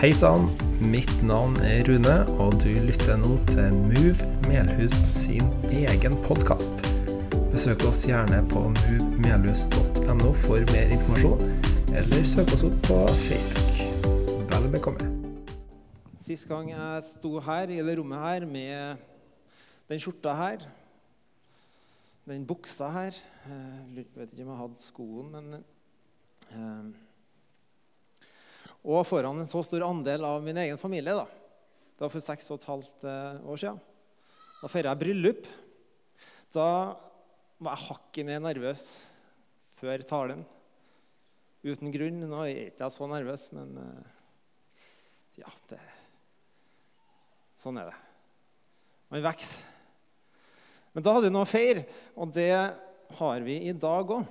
Hei sann, mitt navn er Rune, og du lytter nå til Move Melhus sin egen podkast. Besøk oss gjerne på movemelhus.no for mer informasjon, eller søk oss opp på Facebook. Vel bekomme. Sist gang jeg sto her i det rommet her med den skjorta her, den buksa her Jeg vet ikke om jeg hadde skoen, men eh, og foran en så stor andel av min egen familie. da. Det var for seks og et halvt eh, år siden. Da feira jeg bryllup. Da var jeg hakket mer nervøs før talen. Uten grunn. Nå er jeg ikke så nervøs, men eh, ja det, Sånn er det. Man vokser. Men da hadde vi noe å feire, og det har vi i dag òg.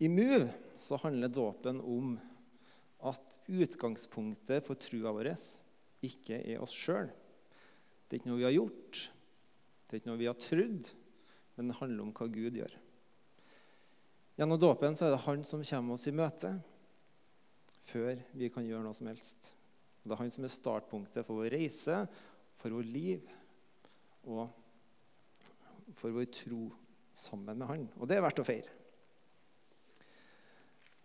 I Move så handler dåpen om at utgangspunktet for trua vår ikke er oss sjøl. Det er ikke noe vi har gjort, det er ikke noe vi har trodd, men det handler om hva Gud gjør. Gjennom dåpen så er det Han som kommer oss i møte før vi kan gjøre noe som helst. Det er Han som er startpunktet for vår reise, for vår liv og for vår tro sammen med Han. Og det er verdt å feire.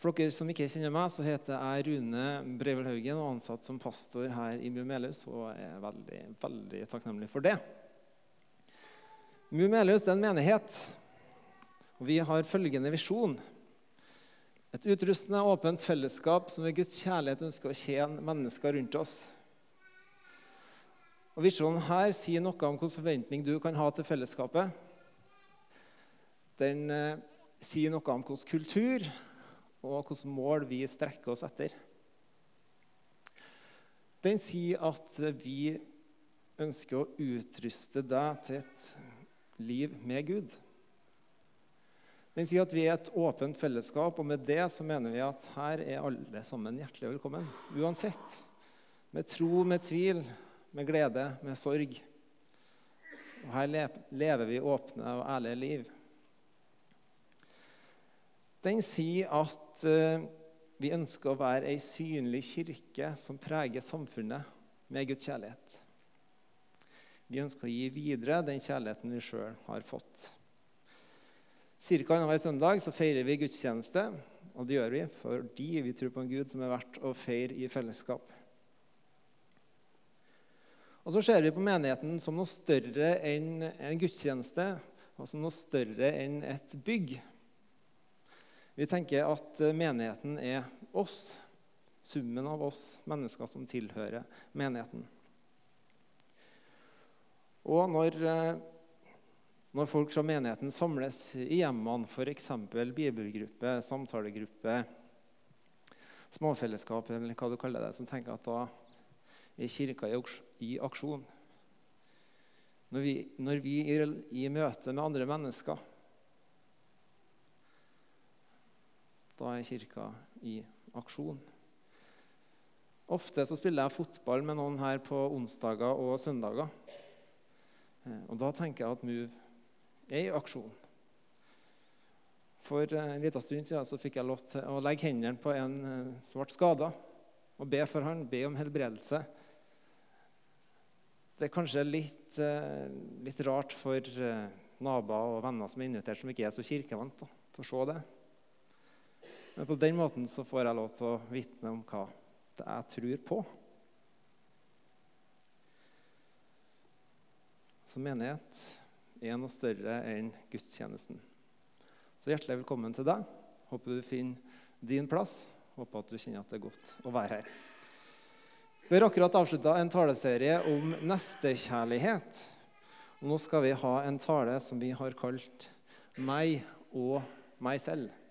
For dere som ikke kjenner meg, så heter jeg Rune Breivel og ansatt som pastor her i Mumelhus og er veldig, veldig takknemlig for det. Mumelhus er en menighet, og vi har følgende visjon. Et utrustende, åpent fellesskap som ved Guds kjærlighet ønsker å tjene mennesker rundt oss. Og Visjonen her sier noe om hvilken forventning du kan ha til fellesskapet. Den eh, sier noe om hvilken kultur og hvilke mål vi strekker oss etter. Den sier at vi ønsker å utruste deg til et liv med Gud. Den sier at vi er et åpent fellesskap, og med det så mener vi at her er alle sammen hjertelig velkommen. Uansett. Med tro, med tvil, med glede, med sorg. Og her lever vi åpne og ærlige liv den sier at uh, vi ønsker å være ei synlig kirke som preger samfunnet med Guds kjærlighet. Vi ønsker å gi videre den kjærligheten vi sjøl har fått. Cirka annenhver søndag så feirer vi gudstjeneste. Og det gjør vi fordi vi tror på en Gud som er verdt å feire i fellesskap. Og så ser vi på menigheten som noe større enn en gudstjeneste, og som noe større enn et bygg. Vi tenker at eh, menigheten er oss, summen av oss mennesker som tilhører menigheten. Og når, eh, når folk fra menigheten samles i hjemmene, f.eks. bibelgruppe, samtalegruppe, småfellesskap eller hva du kaller det, som tenker at da er kirka i aksjon. Når vi, når vi i møte med andre mennesker Da er kirka i aksjon. Ofte så spiller jeg fotball med noen her på onsdager og søndager. Eh, og da tenker jeg at Move er i aksjon. For en liten stund siden så fikk jeg lov til å legge hendene på en eh, som ble skada, og be for han, be om helbredelse. Det er kanskje litt, eh, litt rart for naboer og venner som er invitert, som ikke er så kirkevant, til å se det. Men på den måten så får jeg lov til å vitne om hva det jeg tror på. Så menighet er noe større enn gudstjenesten. Så hjertelig velkommen til deg. Håper du finner din plass. Håper at du kjenner at det er godt å være her. Vi har akkurat avslutta en taleserie om nestekjærlighet. Og nå skal vi ha en tale som vi har kalt 'Meg og meg selv'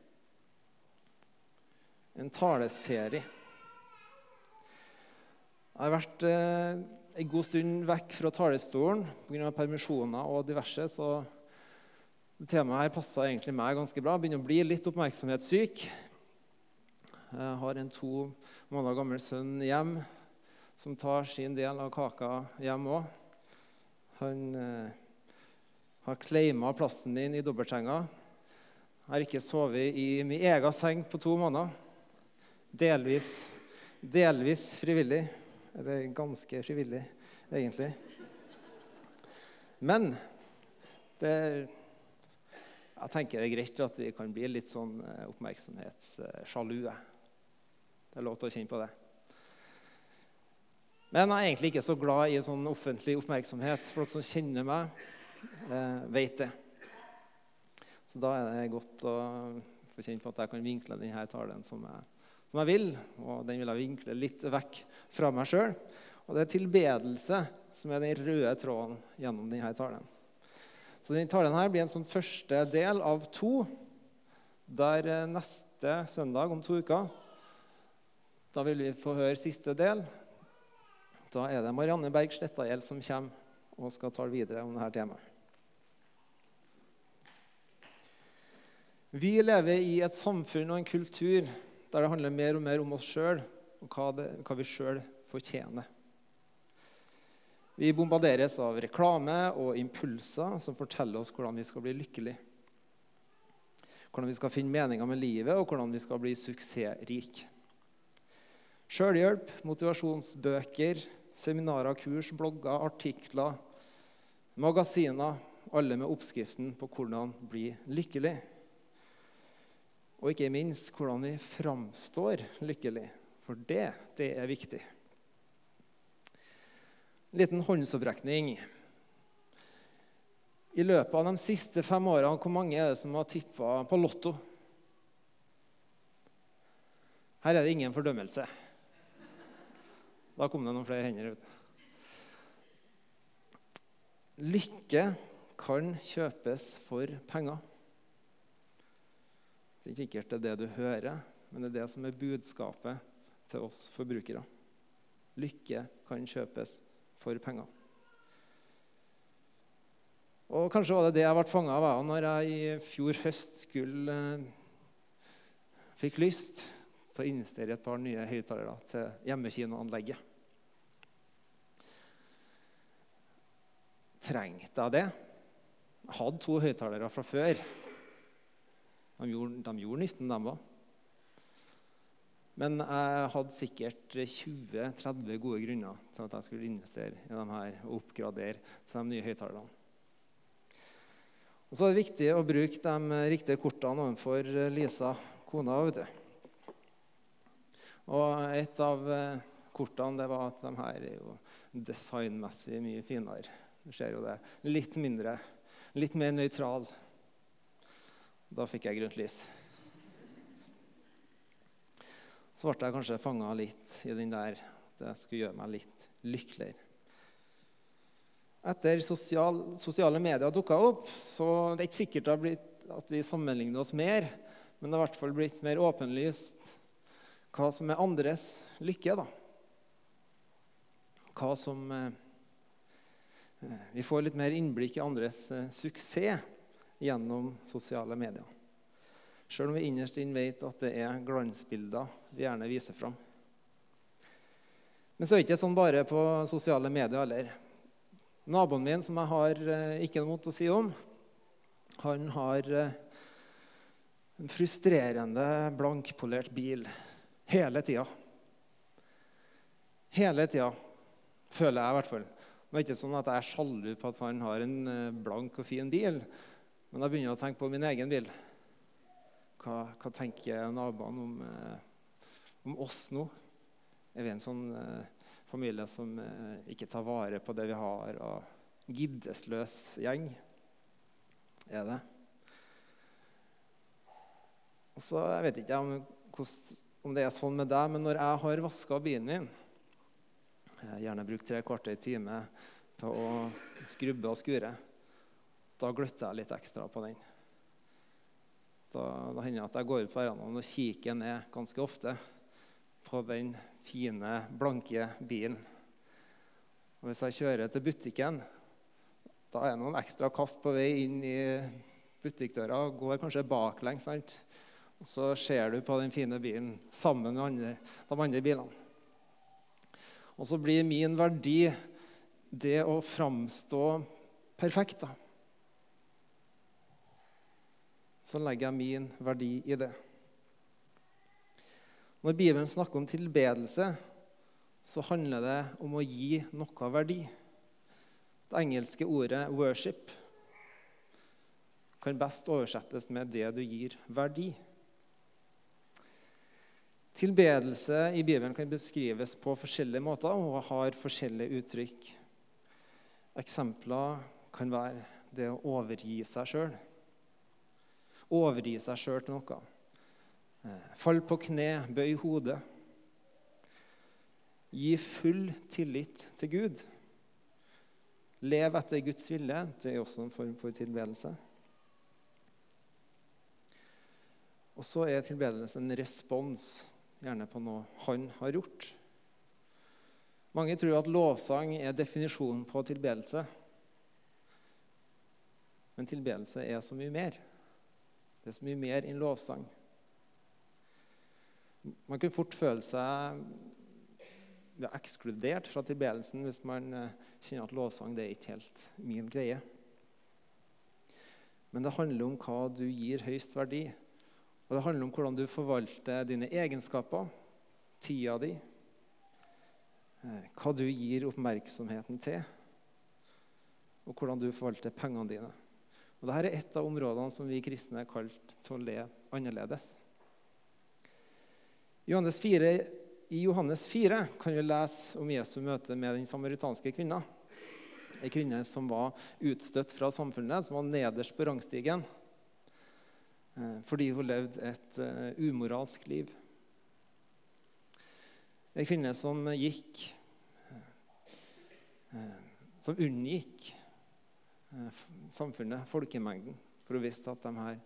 en taleserie. Jeg har vært eh, en god stund vekk fra talerstolen pga. permisjoner og diverse, så det temaet her passa egentlig meg ganske bra. Jeg Begynner å bli litt oppmerksomhetssyk. Jeg har en to måneder gammel sønn hjem som tar sin del av kaka hjem òg. Han eh, har kleima plassen min i dobbeltsenga. Jeg har ikke sovet i min egen seng på to måneder delvis delvis frivillig. Eller ganske frivillig, egentlig. Men det, jeg tenker det er greit at vi kan bli litt sånn eh, oppmerksomhetssjalue. Det er lov til å kjenne på det. Men jeg er egentlig ikke så glad i sånn offentlig oppmerksomhet. Folk som kjenner meg, eh, vet det. Så da er det godt å få kjenne på at jeg kan vinkle denne talen som jeg, som jeg vil. Og den vil jeg vinkle litt vekk fra meg sjøl. Og det er tilbedelse som er den røde tråden gjennom denne talen. Så denne talen her blir en sånn første del av to, der eh, neste søndag om to uker da vil vi få høre siste del. Da er det Marianne Berg Slettagjeld som kommer og skal tale videre om dette temaet. Vi lever i et samfunn og en kultur der det handler mer og mer om oss sjøl og hva, det, hva vi sjøl fortjener. Vi bombarderes av reklame og impulser som forteller oss hvordan vi skal bli lykkelige. Hvordan vi skal finne meninga med livet, og hvordan vi skal bli suksessrike. Sjølhjelp, motivasjonsbøker, seminarer, kurs, blogger, artikler, magasiner. Alle med oppskriften på hvordan bli lykkelig. Og ikke minst hvordan vi framstår lykkelig. For det, det er viktig. En liten håndsopprekning. I løpet av de siste fem årene, hvor mange er det som har tippa på Lotto? Her er det ingen fordømmelse. Da kom det noen flere hender ut. Lykke kan kjøpes for penger. Det er ikke sikkert det er det du hører, men det er det som er budskapet til oss forbrukere. Lykke kan kjøpes for penger. Og Kanskje var det det jeg ble fanga av når jeg i fjor høst skulle eh, fikk lyst til å investere i et par nye høyttalere til hjemmekinoanlegget. Trengte jeg det? Jeg hadde to høyttalere fra før. De gjorde, de gjorde nytten, de òg. Men jeg hadde sikkert 20-30 gode grunner til at jeg skulle investere i de her og oppgradere til de nye høyttalerne. Og så er det viktig å bruke de riktige kortene overfor Lisa, kona. vet du. Og et av eh, kortene det var at de her er jo designmessig mye finere. Du ser jo det. Litt mindre, litt mer nøytral. Da fikk jeg grønt lys. Så ble jeg kanskje fanga litt i den der det skulle gjøre meg litt lykkeligere. Etter sosial, sosiale medier dukka opp, så det er ikke sikkert det har blitt at vi sammenligner oss mer, men det har i hvert fall blitt mer åpenlyst hva som er andres lykke. da. Hva som eh, Vi får litt mer innblikk i andres eh, suksess gjennom sosiale medier. Sjøl om vi innerst inne vet at det er glansbilder vi gjerne viser fram. Men så er det ikke sånn bare på sosiale medier heller. Naboen min, som jeg har eh, ikke noe mot å si om, han har en frustrerende blankpolert bil Hele tida. Hele tida, føler jeg i hvert fall. Det er ikke sånn at jeg er sjalu på at han har en eh, blank og fin bil, men jeg begynner å tenke på min egen bil. Hva, hva tenker naboene om, eh, om, oss nå? Er vi en sånn eh, familie som eh, ikke tar vare på det vi har, og giddesløs gjeng? Er det? Og så, Jeg vet ikke om om det er sånn med deg, men når jeg har vaska bilen min har gjerne brukt tre kvarter i time på å skrubbe og skure. Da gløtter jeg litt ekstra på den. Da, da hender det at jeg går ut på verandaen og kikker ned ganske ofte på den fine, blanke bilen. Og hvis jeg kjører til butikken, da er det noen ekstra kast på vei inn i butikkdøra. Går kanskje baklengs. sant? Og så ser du på den fine bilen sammen med andre, de andre bilene. Og så blir min verdi det å framstå perfekt. da. Så legger jeg min verdi i det. Når Bibelen snakker om tilbedelse, så handler det om å gi noe verdi. Det engelske ordet 'worship' kan best oversettes med 'det du gir verdi'. Tilbedelse i Bibelen kan beskrives på forskjellige måter og har forskjellige uttrykk. Eksempler kan være det å overgi seg sjøl. Overgi seg sjøl til noe. Eh, fall på kne, bøy hodet. Gi full tillit til Gud. Lev etter Guds vilje. Det er også en form for tilbedelse. Og så er tilbedelse en respons, gjerne på noe han har gjort. Mange tror at lovsang er definisjonen på tilbedelse. Men tilbedelse er så mye mer. Det er så mye mer enn lovsang. Man kan fort føle seg ekskludert fra tilbedelsen hvis man eh, kjenner at lovsang det er ikke helt min greie. Men det handler om hva du gir høyst verdi. Og det handler om hvordan du forvalter dine egenskaper, tida di, eh, hva du gir oppmerksomheten til, og hvordan du forvalter pengene dine. Og Dette er et av områdene som vi kristne er kalt til å leve annerledes. Johannes 4 i Johannes 4 kan vi lese om Jesu møte med den samaritanske kvinna. En kvinne som var utstøtt fra samfunnet, som var nederst på rangstigen eh, fordi hun levde et eh, umoralsk liv. En kvinne som gikk eh, Som unngikk samfunnet, folkemengden, for hun visste at de her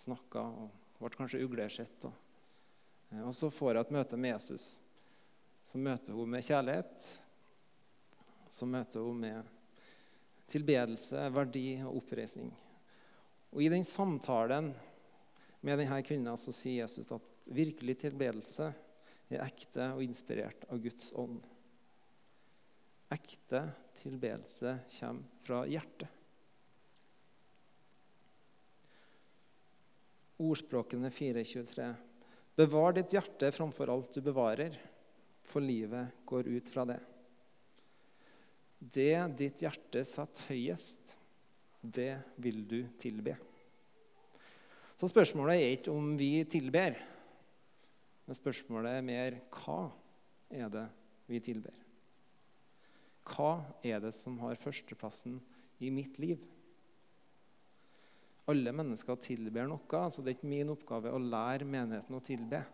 snakka og ble kanskje uglesett. og Eh, og så får hun et møte med Jesus. Så møter hun med kjærlighet. Så møter hun med tilbedelse, verdi og oppreisning. Og I den samtalen med denne kvinnen så sier Jesus at virkelig tilbedelse er ekte og inspirert av Guds ånd. Ekte tilbedelse kommer fra hjertet. Ordspråkene 423. Bevar ditt hjerte framfor alt du bevarer, for livet går ut fra det. Det ditt hjerte setter høyest, det vil du tilbe. Så spørsmålet er ikke om vi tilber, men spørsmålet er mer hva er det vi tilber? Hva er det som har førsteplassen i mitt liv? Alle mennesker tilber noe, så det er ikke min oppgave å lære menigheten å tilbe.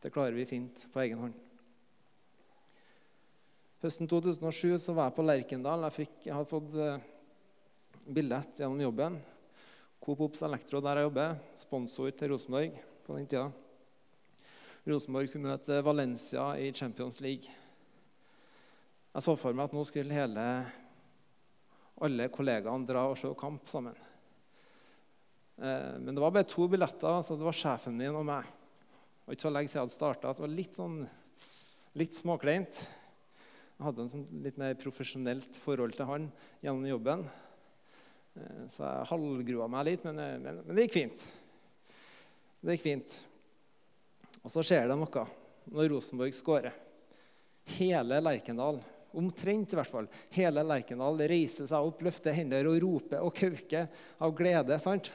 Det klarer vi fint på egen hånd. Høsten 2007 så var jeg på Lerkendal. Jeg, fikk, jeg hadde fått eh, billett gjennom jobben. Coop Ops Elektro, der jeg jobber, sponsor til Rosenborg på den tida. Rosenborg skulle møte Valencia i Champions League. Jeg så for meg at nå skulle hele, alle kollegaene dra og se kamp sammen. Eh, men det var bare to billetter, så det var sjefen min og meg. Var ikke så lenge siden jeg hadde starta. Det var litt, sånn, litt småkleint. Jeg hadde en sånn litt mer profesjonelt forhold til han gjennom jobben. Eh, så jeg halvgrua meg litt, men, eh, men, men, det gikk fint. Det gikk fint. Og så skjer det noe når Rosenborg skårer. Hele Lerkendal, omtrent i hvert fall, hele Lerkendal reiser seg opp, løfter hender og roper og kauker av glede. sant?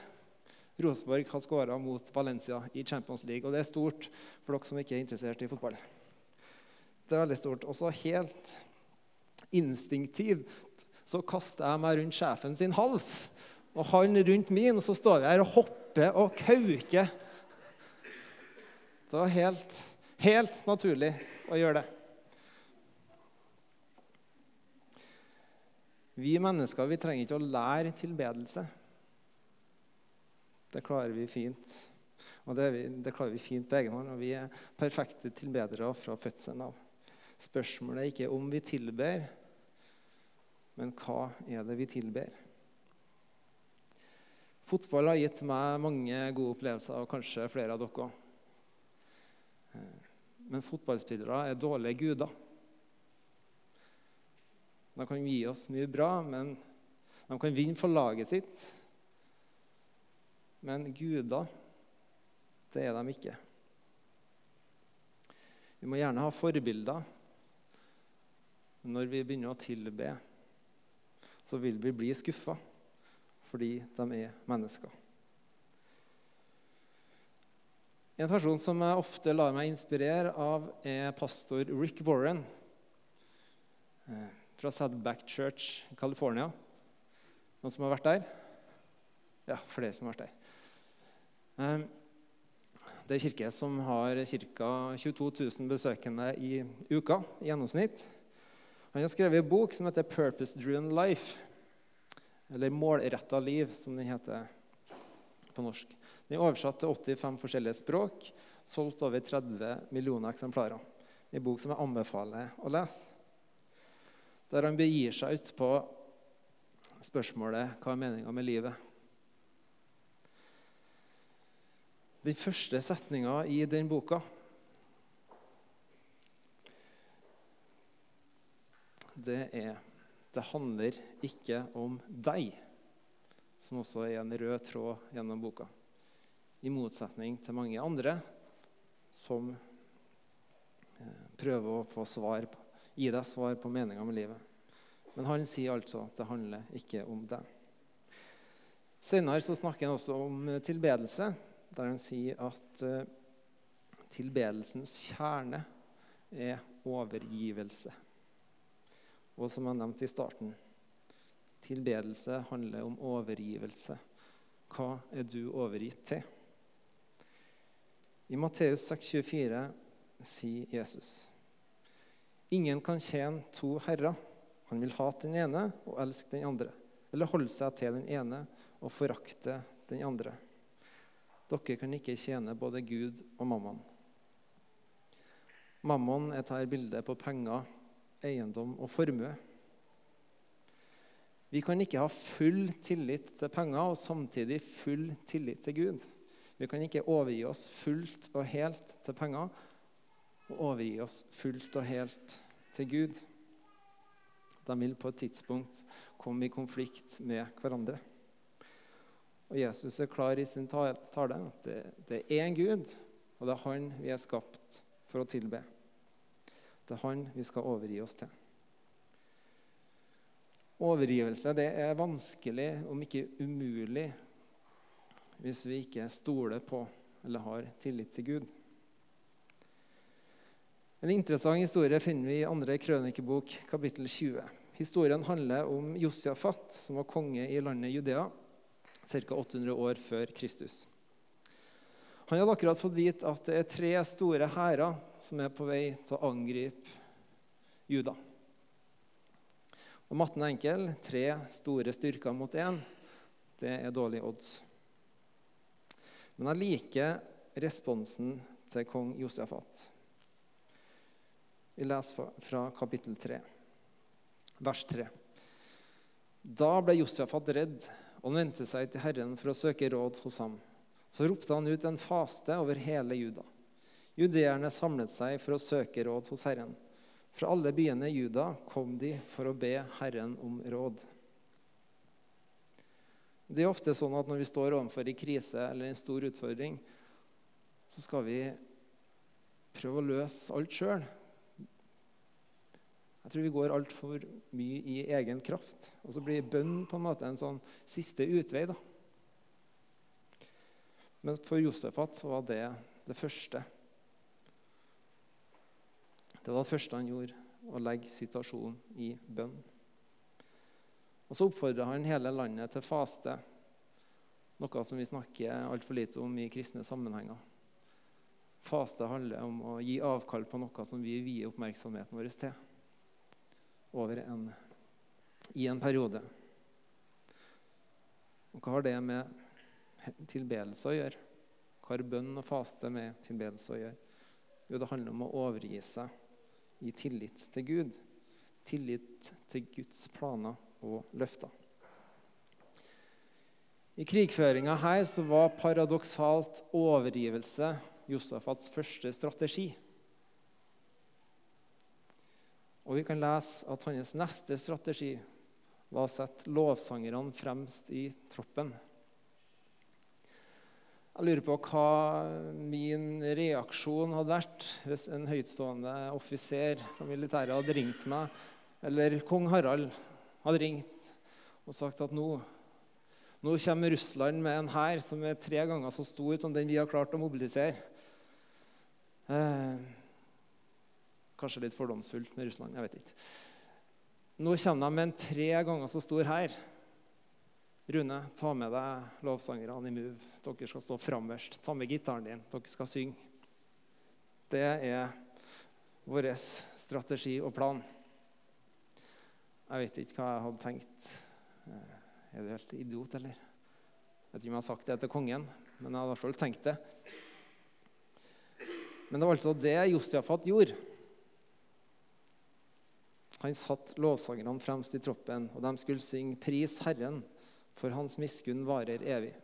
Rosenborg har skåra mot Valencia i Champions League. Og det er stort for dere som ikke er interessert i fotball. Det er veldig stort. Og så helt instinktivt så kaster jeg meg rundt sjefen sin hals. Og han rundt min, og så står vi her og hopper og kauker. Det var helt, helt naturlig å gjøre det. Vi mennesker vi trenger ikke å lære tilbedelse. Det klarer vi fint. Og det, det, klarer vi fint på egen hånd. Og vi er perfekte tilbedere fra fødselen av. Spørsmålet er ikke om vi tilber, men hva er det vi tilber? Fotball har gitt meg mange gode opplevelser, og kanskje flere av dere òg. Men fotballspillere er dårlige guder. De kan gi oss mye bra, men de kan vinne for laget sitt. Men guder Det er de ikke. Vi må gjerne ha forbilder. Når vi begynner å tilbe, så vil vi bli skuffa fordi de er mennesker. En person som jeg ofte lar meg inspirere av, er pastor Rick Warren eh, fra Sadback Church i California. Noen som har vært der? Ja, flere som har vært der. Eh, det er kirke som har ca. 22 000 besøkende i uka i gjennomsnitt. Han har skrevet en bok som heter 'Purpose Driven Life', eller 'Målretta liv', som den heter på norsk. Den er oversatt til 85 forskjellige språk, solgt over 30 millioner eksemplarer. En bok som jeg anbefaler å lese. Der han begir seg ut på spørsmålet hva er meninga med livet. Den første setninga i den boka det er Det handler ikke om deg, som også er en rød tråd gjennom boka i motsetning til mange andre som eh, prøver å få svar på, gi deg svar på meninga med livet. Men han sier altså at det handler ikke om deg. Senere så snakker han også om tilbedelse, der han sier at uh, tilbedelsens kjerne er overgivelse. Og som jeg nevnte i starten, tilbedelse handler om overgivelse. Hva er du overgitt til? I Matteus 6,24 sier Jesus.: Ingen kan tjene to herrer. Han vil hate den ene og elske den andre, eller holde seg til den ene og forakte den andre. Dere kan ikke tjene både Gud og mammon. Mammon er dette bildet på penger, eiendom og formue. Vi kan ikke ha full tillit til penger og samtidig full tillit til Gud. Vi kan ikke overgi oss fullt og helt til penger og overgi oss fullt og helt til Gud. De vil på et tidspunkt komme i konflikt med hverandre. Og Jesus er klar i sin tale at det, er en Gud, og det er Han vi er skapt for å tilbe. Det er Han vi skal overgi oss til. Overgivelse det er vanskelig, om ikke umulig, hvis vi ikke stoler på eller har tillit til Gud. En interessant historie finner vi i andre krønikebok, kapittel 20. Historien handler om Josiafat, som var konge i landet Judea ca. 800 år før Kristus. Han hadde akkurat fått vite at det er tre store hærer som er på vei til å angripe Juda. Og matten er enkel. Tre store styrker mot én. Det er dårlig odds. Men jeg liker responsen til kong Josefat. Vi leser fra kapittel 3, vers 3. Da ble Josefat redd, og vendte seg til Herren for å søke råd hos ham. Så ropte han ut en faste over hele Juda. Judeerne samlet seg for å søke råd hos Herren. Fra alle byene i Juda kom de for å be Herren om råd. Det er ofte sånn at når vi står overfor en krise eller en stor utfordring, så skal vi prøve å løse alt sjøl. Jeg tror vi går altfor mye i egen kraft. Og så blir bønn på en måte en sånn siste utvei. da. Men for Josefat så var det det første. Det var det første han gjorde, å legge situasjonen i bønn. Og så oppfordrer han hele landet til faste, noe som vi snakker altfor lite om i kristne sammenhenger. Faste handler om å gi avkall på noe som vi vier oppmerksomheten vår til over en, i en periode. Og hva har det med tilbedelse å gjøre? Hva har bønn og faste med tilbedelse å gjøre? Jo, det handler om å overgi seg i tillit til Gud. Tillit til Guds planer og løfter. I krigføringa her så var paradoksalt overgivelse Josafats første strategi. Og vi kan lese at hans neste strategi var å sette lovsangerne fremst i troppen. Jeg lurer på hva min reaksjon hadde vært hvis en høytstående offiser fra militæret hadde ringt meg, eller kong Harald hadde ringt og sagt at nå, nå kommer Russland med en hær som er tre ganger så stor som den vi har klart å mobilisere. Kanskje litt fordomsfullt med Russland. jeg vet ikke. Nå kommer de med en tre ganger så stor hær. Rune, ta med deg lovsangerne i Move. Dere skal stå framerst. Ta med gitaren din. Dere skal synge. Det er vår strategi og plan. Jeg vet ikke hva jeg hadde tenkt. Eh, er du helt idiot, eller? Jeg vet ikke om jeg har sagt det til kongen, men jeg hadde i hvert fall tenkt det. Men det var altså det Josjafat gjorde. Han satte lovsangerne fremst i troppen, og de skulle synge 'Pris Herren' for hans miskunn varer evig.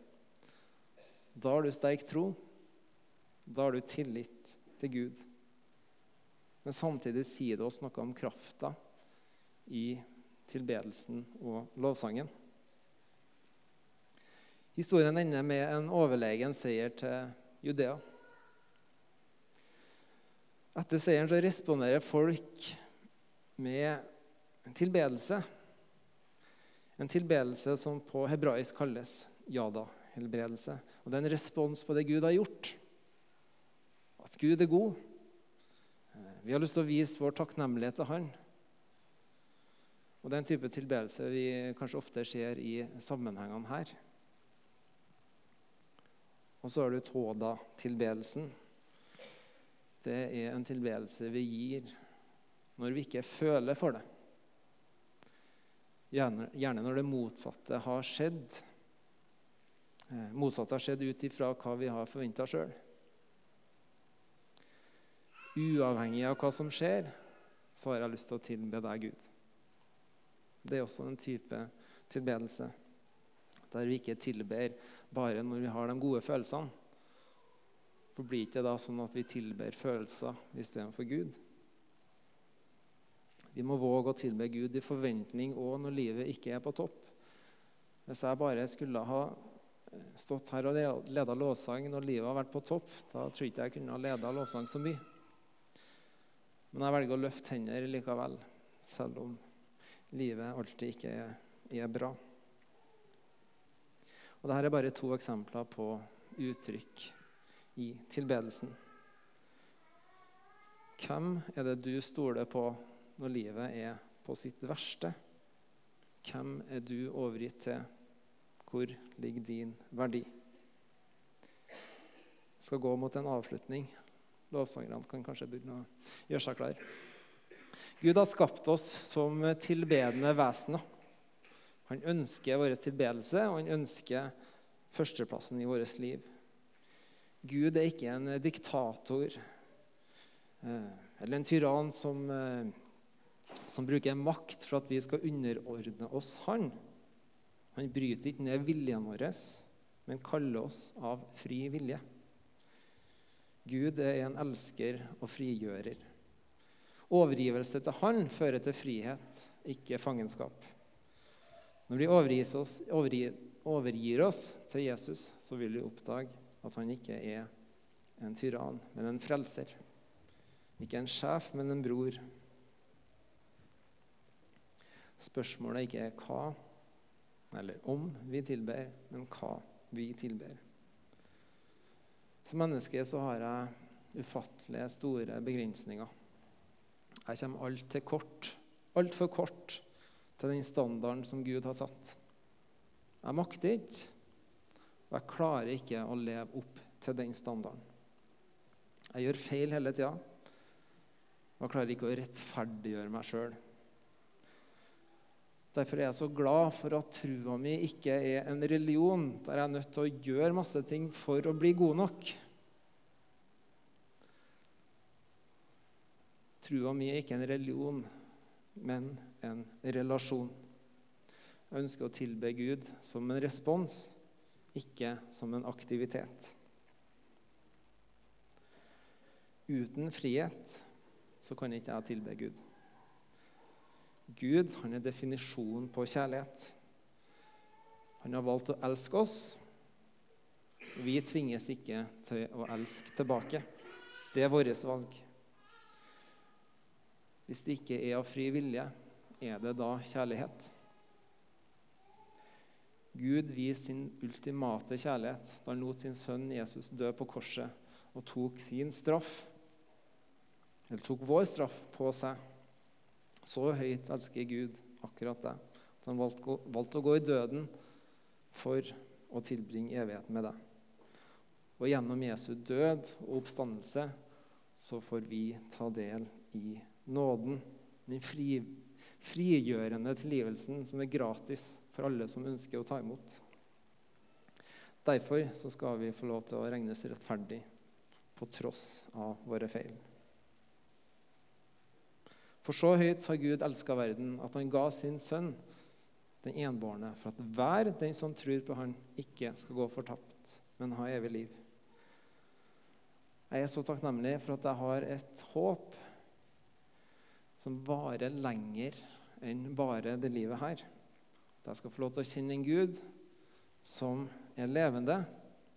Da har du sterk tro. Da har du tillit til Gud. Men samtidig sier det oss noe om krafta i tilbedelsen og lovsangen. Historien ender med en overlegen seier til Judea. Etter seieren så responderer folk med tilbedelse. En tilbedelse som på hebraisk kalles yada-helbredelse. Og Det er en respons på det Gud har gjort. At Gud er god. Vi har lyst til å vise vår takknemlighet til Han. Og Det er en type tilbedelse vi kanskje ofte ser i sammenhengene her. Og så har du Toda-tilbedelsen. Det er en tilbedelse vi gir når vi ikke føler for det. Gjerne, gjerne når det motsatte har skjedd. Eh, motsatte har skjedd ut ifra hva vi har forventa sjøl. Uavhengig av hva som skjer, så har jeg lyst til å tilbe deg, Gud. Det er også en type tilbedelse der vi ikke tilber bare når vi har de gode følelsene. For blir det ikke da sånn at vi tilber følelser istedenfor Gud? Vi må våge å tilbe Gud i forventning òg når livet ikke er på topp. Hvis jeg bare skulle ha stått her og leda lovsang når livet har vært på topp, da tror jeg ikke jeg kunne ha leda lovsang så mye. Men jeg velger å løfte hender likevel, selv om livet alltid ikke er, er bra. Og Dette er bare to eksempler på uttrykk i tilbedelsen. Hvem er det du stoler på når livet er på sitt verste? Hvem er du overgitt til? Hvor ligger din verdi? Jeg skal gå mot en avslutning. Lovsangerne kan kanskje begynne å gjøre seg klar. Gud har skapt oss som tilbedende vesener. Han ønsker vår tilbedelse, og han ønsker førsteplassen i vårt liv. Gud er ikke en diktator eh, eller en tyrann som eh, som bruker makt for at vi skal underordne oss Han. Han bryter ikke ned viljen vår, men kaller oss av fri vilje. Gud er en elsker og frigjører. Overgivelse til Han fører til frihet, ikke fangenskap. Når vi overgir oss, overgir, overgir oss til Jesus, så vil vi oppdage at han ikke er en tyrann, men en frelser. Ikke en sjef, men en bror Spørsmålet er ikke hva eller om vi tilber, men hva vi tilber. Som menneske så har jeg ufattelige store begrensninger. Jeg kommer alt til kort, altfor kort til den standarden som Gud har satt. Jeg makter ikke, og jeg klarer ikke å leve opp til den standarden. Jeg gjør feil hele tida, og jeg klarer ikke å rettferdiggjøre meg sjøl. Derfor er jeg så glad for at trua mi ikke er en religion der jeg er nødt til å gjøre masse ting for å bli god nok. Trua mi er ikke en religion, men en relasjon. Jeg ønsker å tilbe Gud som en respons, ikke som en aktivitet. Uten frihet så kan ikke jeg tilbe Gud. Gud han er definisjonen på kjærlighet. Han har valgt å elske oss, Vi tvinges ikke til å elske tilbake. Det er vårt valg. Hvis det ikke er av fri vilje, er det da kjærlighet? Gud viser sin ultimate kjærlighet da han lot sin sønn Jesus dø på korset og tok sin straff, eller tok vår straff, på seg. Så høyt elsker Gud akkurat det, at han valgte å gå i døden for å tilbringe evigheten med deg. Og gjennom Jesu død og oppstandelse så får vi ta del i nåden, den fri, frigjørende tilgivelsen som er gratis for alle som ønsker å ta imot. Derfor så skal vi få lov til å regnes rettferdig på tross av våre feil. For så høyt har Gud elska verden at han ga sin sønn, den enbårne, for at hver den som tror på han, ikke skal gå fortapt, men ha evig liv. Jeg er så takknemlig for at jeg har et håp som varer lenger enn bare det livet her. At jeg skal få lov til å kjenne en Gud som er levende,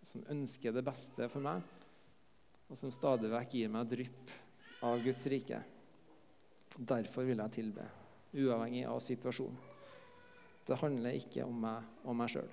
som ønsker det beste for meg, og som stadig vekk gir meg drypp av Guds rike. Derfor vil jeg tilbe, uavhengig av situasjonen. Det handler ikke om meg og meg sjøl.